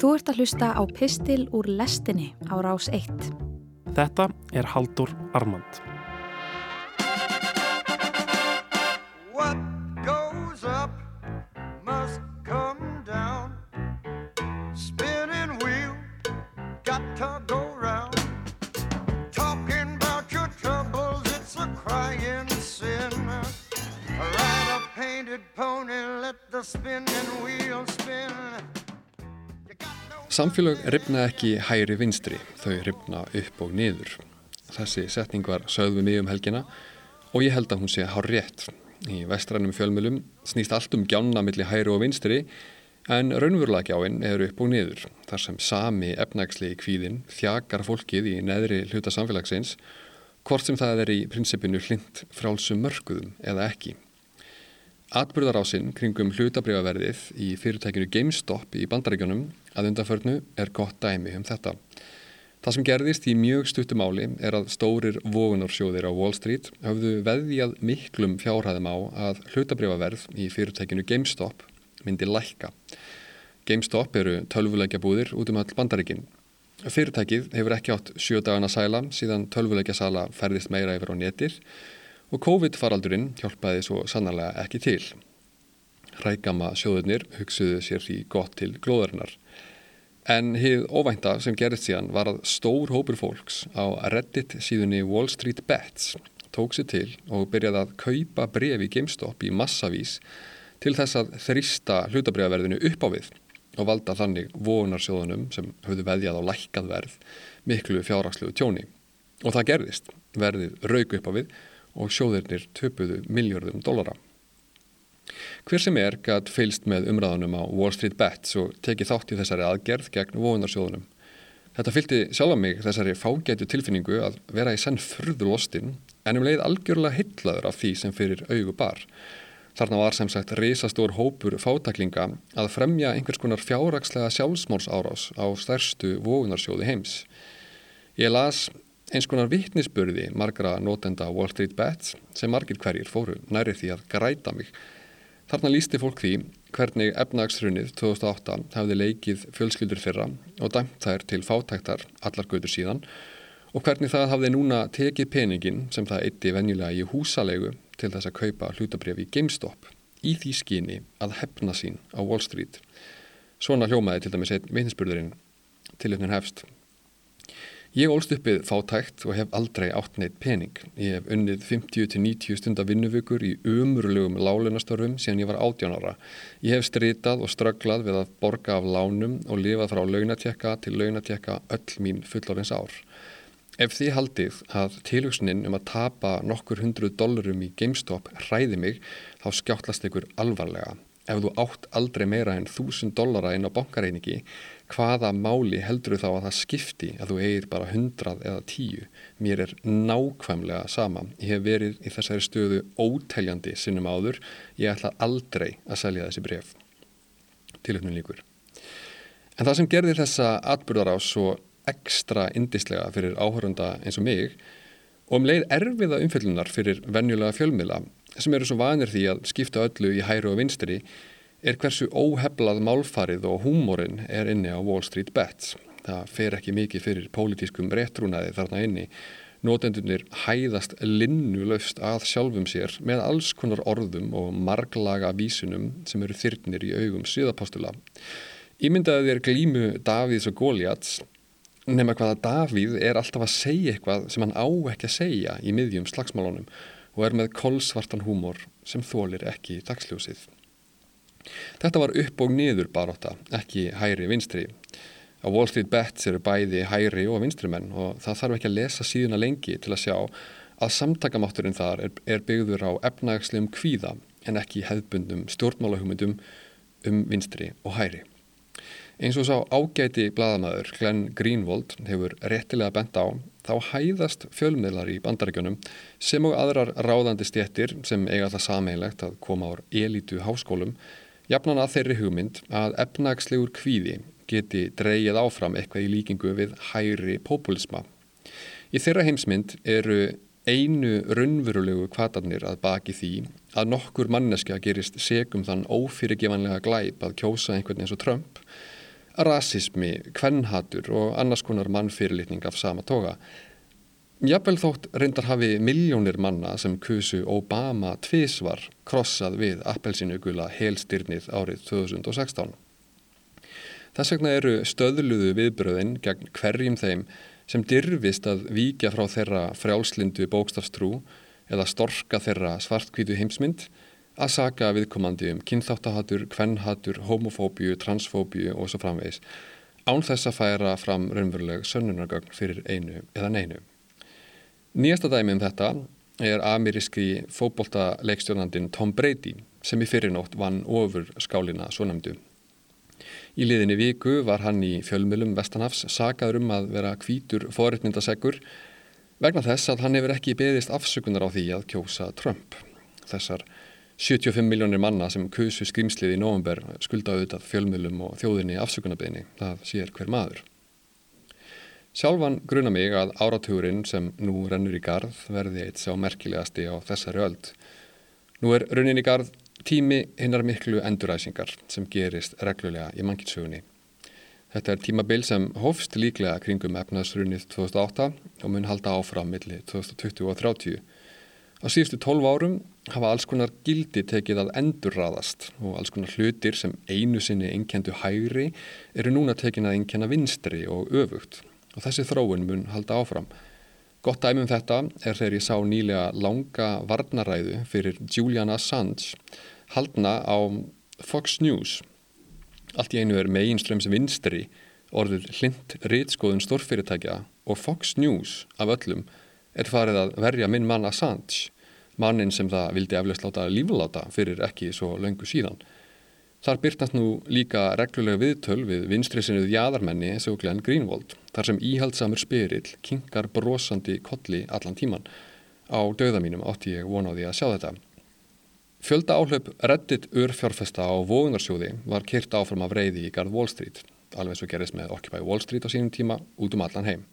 Þú ert að hlusta á Pistil úr lestinni á rás 1. Þetta er Haldur Armand. What goes up must come down. Spinning wheel, got to go round. Talking about your troubles, it's a crying sin. Ride a painted pony, let the spinning wheel spin. Samfélög ripna ekki hæri vinstri, þau ripna upp og niður. Þessi setning var sögð við mig um helgina og ég held að hún sé hár rétt. Í vestrænum fjölmjölum snýst allt um gjána milli hæri og vinstri en raunverulega gjáin er upp og niður. Þar sem sami efnagsli kvíðin þjakar fólkið í neðri hluta samfélagsins hvort sem það er í prinsipinu hlind frálsum mörguðum eða ekki. Atbyrðarásinn kringum hlutabrifaverðið í fyrirtækinu GameStop í bandaríkjunum að undanförnu er gott dæmi um þetta. Það sem gerðist í mjög stuttumáli er að stórir vogunarsjóðir á Wall Street höfðu veðjað miklum fjárhæðum á að hlutabrifaverð í fyrirtækinu GameStop myndi lækka. GameStop eru tölvuleikja búðir út um all bandaríkin. Fyrirtækið hefur ekki átt sjö dagana sæla síðan tölvuleikja sala ferðist meira yfir á netir og COVID-faraldurinn hjálpaði svo sannarlega ekki til. Rækama sjóðurnir hugsuðu sér því gott til glóðarinnar. En hið óvænta sem gerist síðan var að stór hópur fólks á Reddit síðunni Wall Street Bets tók sér til og byrjaði að kaupa brefi GameStop í massavís til þess að þrýsta hlutabriðaverðinu upp á við og valda þannig vogunarsjóðunum sem höfðu veðjað á lækkað verð miklu fjárrakslu tjóni. Og það gerðist, verðið rauk upp á við og sjóðirnir töpuðu miljörðum dollara. Hver sem er gætt fylst með umræðunum á Wall Street Bets og tekið þátt í þessari aðgerð gegn vogunarsjóðunum. Þetta fylgti sjálf mig þessari fágætu tilfinningu að vera í senn furður lostin en um leið algjörlega hillaður af því sem fyrir augu bar. Þarna var sem sagt risastór hópur fátaklinga að fremja einhvers konar fjárrakslega sjálfsmórsárás á stærstu vogunarsjóði heims. Ég las eins konar vittnisspurði margra notenda Wall Street Bets sem margir hverjir fóru næri því að græta mig. Þarna lísti fólk því hvernig efnagsrunnið 2008 hafði leikið fjölskyldur fyrra og dæmt þær til fátæktar allar götur síðan og hvernig það hafði núna tekið peningin sem það eitti venjulega í húsalegu til þess að kaupa hlutabref í GameStop í því skyni að hefna sín á Wall Street. Svona hljómaði til dæmis einn vitnisspurðurinn til öfnin hefst. Ég ólst uppið fátækt og hef aldrei átt neitt pening. Ég hef unnið 50-90 stundar vinnuvukur í umurlegum lálunastörfum síðan ég var 18 ára. Ég hef stritað og strögglað við að borga af lánum og lifað frá launatjekka til launatjekka öll mín fullorins ár. Ef þið haldið að tilhugsunin um að tapa nokkur hundru dollurum í GameStop hræði mig, þá skjáttlast ykkur alvarlega. Ef þú átt aldrei meira en þúsund dollara inn á bankareiningi, hvaða máli heldur þú þá að það skipti að þú eigir bara hundrað eða tíu? Mér er nákvæmlega sama. Ég hef verið í þessari stöðu óteljandi sinnum áður. Ég ætla aldrei að selja þessi bref. Tilöfnum líkur. En það sem gerði þessa atbyrðarás svo ekstra indislega fyrir áhörunda eins og mig og um leið erfiða umfyllunar fyrir venjulega fjölmiðla sem eru svo vanir því að skipta öllu í hæru og vinstri er hversu óheflað málfarið og húmórin er inni á Wall Street Bets. Það fer ekki mikið fyrir pólitískum réttrúnaði þarna inni. Nótendunir hæðast linnulaust að sjálfum sér með alls konar orðum og marglaga vísunum sem eru þyrnir í augum síðapostula. Ímyndaði þér glímu Davíðs og Góliats nema hvaða Davíð er alltaf að segja eitthvað sem hann á ekki að segja í miðjum slagsmálunum og er með kolsvartan húmor sem þólir ekki dagsljósið. Þetta var upp og niður baróta, ekki hæri vinstri. Á Wall Street Bets eru bæði hæri og vinstri menn og það þarf ekki að lesa síðuna lengi til að sjá að samtakamátturinn þar er, er byggður á efnagslegum kvíða en ekki hefðbundum stjórnmálahumundum um vinstri og hæri. Eins og sá ágæti bladamæður Glenn Greenwald hefur réttilega bent á þá hæðast fjölmiðlar í bandaríkjunum sem og aðrar ráðandi stjettir sem eiga það sameigilegt að koma ár elitu háskólum jafnan að þeirri hugmynd að efnagslegur kvíði geti dreyið áfram eitthvað í líkingu við hæri populisma. Í þeirra heimsmynd eru einu raunverulegu kvatarnir að baki því að nokkur manneskja gerist segum þann ófyrirgevanlega glæp að kjósa einhvern eins og Trump rasismi, kvennhatur og annars konar mannfyrirlitning af sama toga. Jafnvel þótt reyndar hafi miljónir manna sem kusu Obama tvísvar krossað við appelsinugula helstyrnið árið 2016. Þess vegna eru stöðluðu viðbröðin gegn hverjum þeim sem dyrfist að víkja frá þeirra frjálslindu bókstafstrú eða storka þeirra svartkvítu heimsmynd að saka viðkomandi um kynþáttahatur, kvennhatur, homofóbíu, transfóbíu og svo framvegis án þess að færa fram raunveruleg sönnunargögn fyrir einu eða neinu. Nýjasta dæmi um þetta er ameríski fókbólta leikstjórnandin Tom Brady sem í fyrirnótt vann ofur skálina svo nefndu. Í liðinni viku var hann í fjölmjölum Vestanhafs sagaður um að vera kvítur forutmyndaseggur vegna þess að hann hefur ekki beðist afsökunar á því að kjósa Trump. Þessar 75 miljónir manna sem kusu skrimslið í november skulda auðvitað fjölmjölum og þjóðinni afsökunarbeginni. Það sér hver maður. Sjálfan gruna mig að áratugurinn sem nú rennur í garð verði eitt sá merkilegasti á þessari öld. Nú er runnin í garð tími hinnar miklu enduræsingar sem gerist reglulega í mannkynnsögunni. Þetta er tímabil sem hófst líklega kringum efnaðsrunnið 2008 og mun halda áfram millir 2020 og 30. Á síðustu 12 árum hafa alls konar gildi tekið að endurraðast og alls konar hlutir sem einu sinni einkendu hægri eru núna tekin að einkenna vinstri og öfugt og þessi þróun mun halda áfram. Gott dæmum þetta er þegar ég sá nýlega langa varnaræðu fyrir Julian Assange haldna á Fox News. Allt í einu er meginströms vinstri orðið hlind rítskoðun stórfyrirtækja og Fox News af öllum er farið að verja minn mann Assange, mannin sem það vildi eflaust láta lífláta fyrir ekki svo löngu síðan. Þar byrtast nú líka reglulega viðtöl við vinstrisinuð jæðarmenni eins og Glenn Greenwald, þar sem íhaldsamur spyrill kinkar brosandi kolli allan tíman. Á döða mínum átti ég vonaði að sjá þetta. Fjölda áhlaup reddit urfjárfesta á vóðunarsjóði var kyrt áfram af reyði í garð Wall Street, alveg svo gerist með Occupy Wall Street á sínum tíma út um allan heim.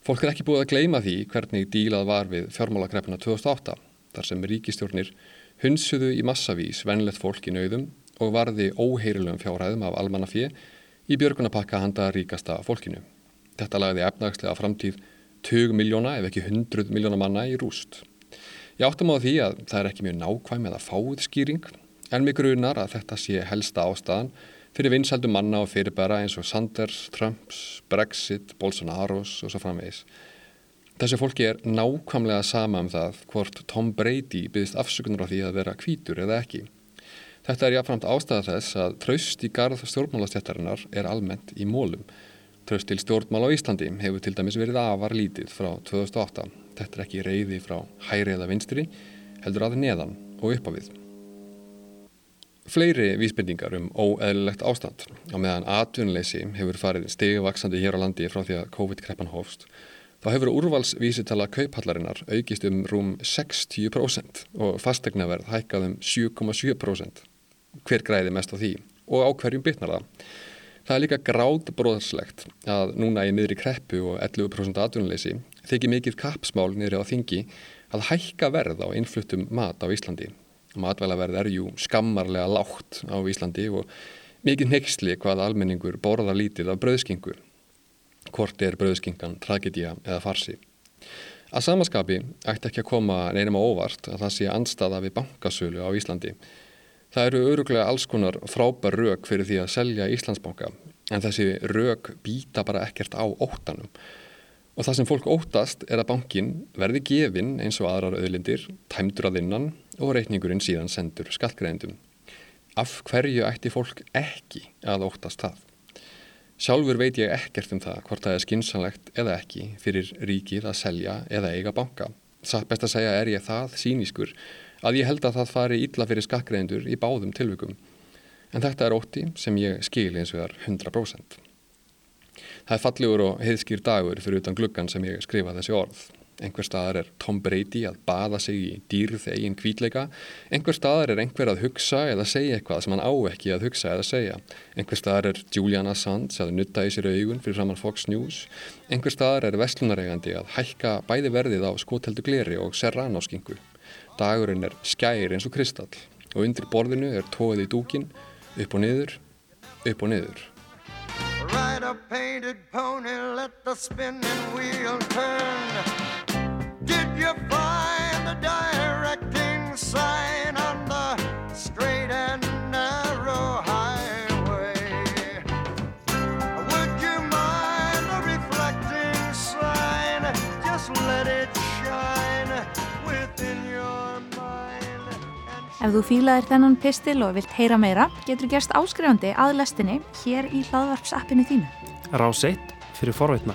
Fólk er ekki búið að gleima því hvernig dílað var við fjármálakreppuna 2008, þar sem ríkistjórnir hunsuðu í massavís venlegt fólk í nauðum og varði óheyrilegum fjárhæðum af almannafið í björgunapakka handa ríkasta fólkinu. Þetta lagði efnagslega framtíð 20 miljóna ef ekki 100 miljóna manna í rúst. Ég áttum á því að það er ekki mjög nákvæm eða fáið skýring en mig grunar að þetta sé helsta ástæðan fyrir vinsaldum manna og fyrirbæra eins og Sanders, Trumps, Brexit, Bolsonaros og svo framvegis. Þessi fólki er nákvæmlega sama um það hvort Tom Brady byggðist afsökunar á því að vera kvítur eða ekki. Þetta er jáfnframt ástæða þess að traust í garð stjórnmálastjættarinnar er almennt í mólum. Traust til stjórnmál á Íslandi hefur til dæmis verið afar lítið frá 2008. Þetta er ekki reyði frá hæri eða vinstri, heldur að neðan og upp á við. Fleiri vísbendingar um óeðlilegt ástand á meðan atvinnleysi hefur farið stegavaksandi hér á landi frá því að COVID-kreppan hófst. Þá hefur úrvalsvísitala kaupallarinnar aukist um rúm 60% og fastegnaverð hækkað um 7,7% hver græði mest á því og á hverjum bytnar það. Það er líka gráð bróðslegt að núna í miðri kreppu og 11% atvinnuleysi þykir mikið kapsmál niðri á þingi að hækka verð á innfluttum mat á Íslandi. Matvælaverð er jú skammarlega lágt á Íslandi og mikið nexli hvað almenningur borða lítið af bröðskingu. Hvort er bröðskingan, tragedía eða farsi. Að samaskapi ætti ekki að koma neinum á óvart að það sé anstaða við bankasölu á Íslandi Það eru öruglega alls konar frábær rauk fyrir því að selja Íslandsbanka en þessi rauk býta bara ekkert á óttanum. Og það sem fólk óttast er að bankin verði gefin eins og aðrar auðlindir, tæmdur að innan og reikningurinn síðan sendur skattgreðendum. Af hverju ætti fólk ekki að óttast það? Sjálfur veit ég ekkert um það hvort það er skinsanlegt eða ekki fyrir ríkið að selja eða eiga banka. Satt best að segja er ég það sínískur að ég held að það fari ítla fyrir skakkreðendur í báðum tilvikum. En þetta er ótti sem ég skil eins og það er 100%. Það er fallegur og heiðskýr dagur fyrir utan gluggan sem ég skrifa þessi orð. Einhver staðar er Tom Brady að baða sig í dýrð eigin kvítleika. Einhver staðar er einhver að hugsa eða segja eitthvað sem hann á ekki að hugsa eða segja. Einhver staðar er Julian Assange að nutta í sér augun fyrir framann Fox News. Einhver staðar er vestlunaregandi að hækka bæði verðið á skoteldu gleri og serranoskingu. Dagurinn er skær eins og kristall og undir borðinu er tóið í dúkin upp og niður, upp og niður. Ride a Ef þú fílaðir þennan pistil og vilt heyra meira, getur gerst áskrifandi að lestinni hér í hlaðvarpsappinu þínu. Rás 1 fyrir forveitna.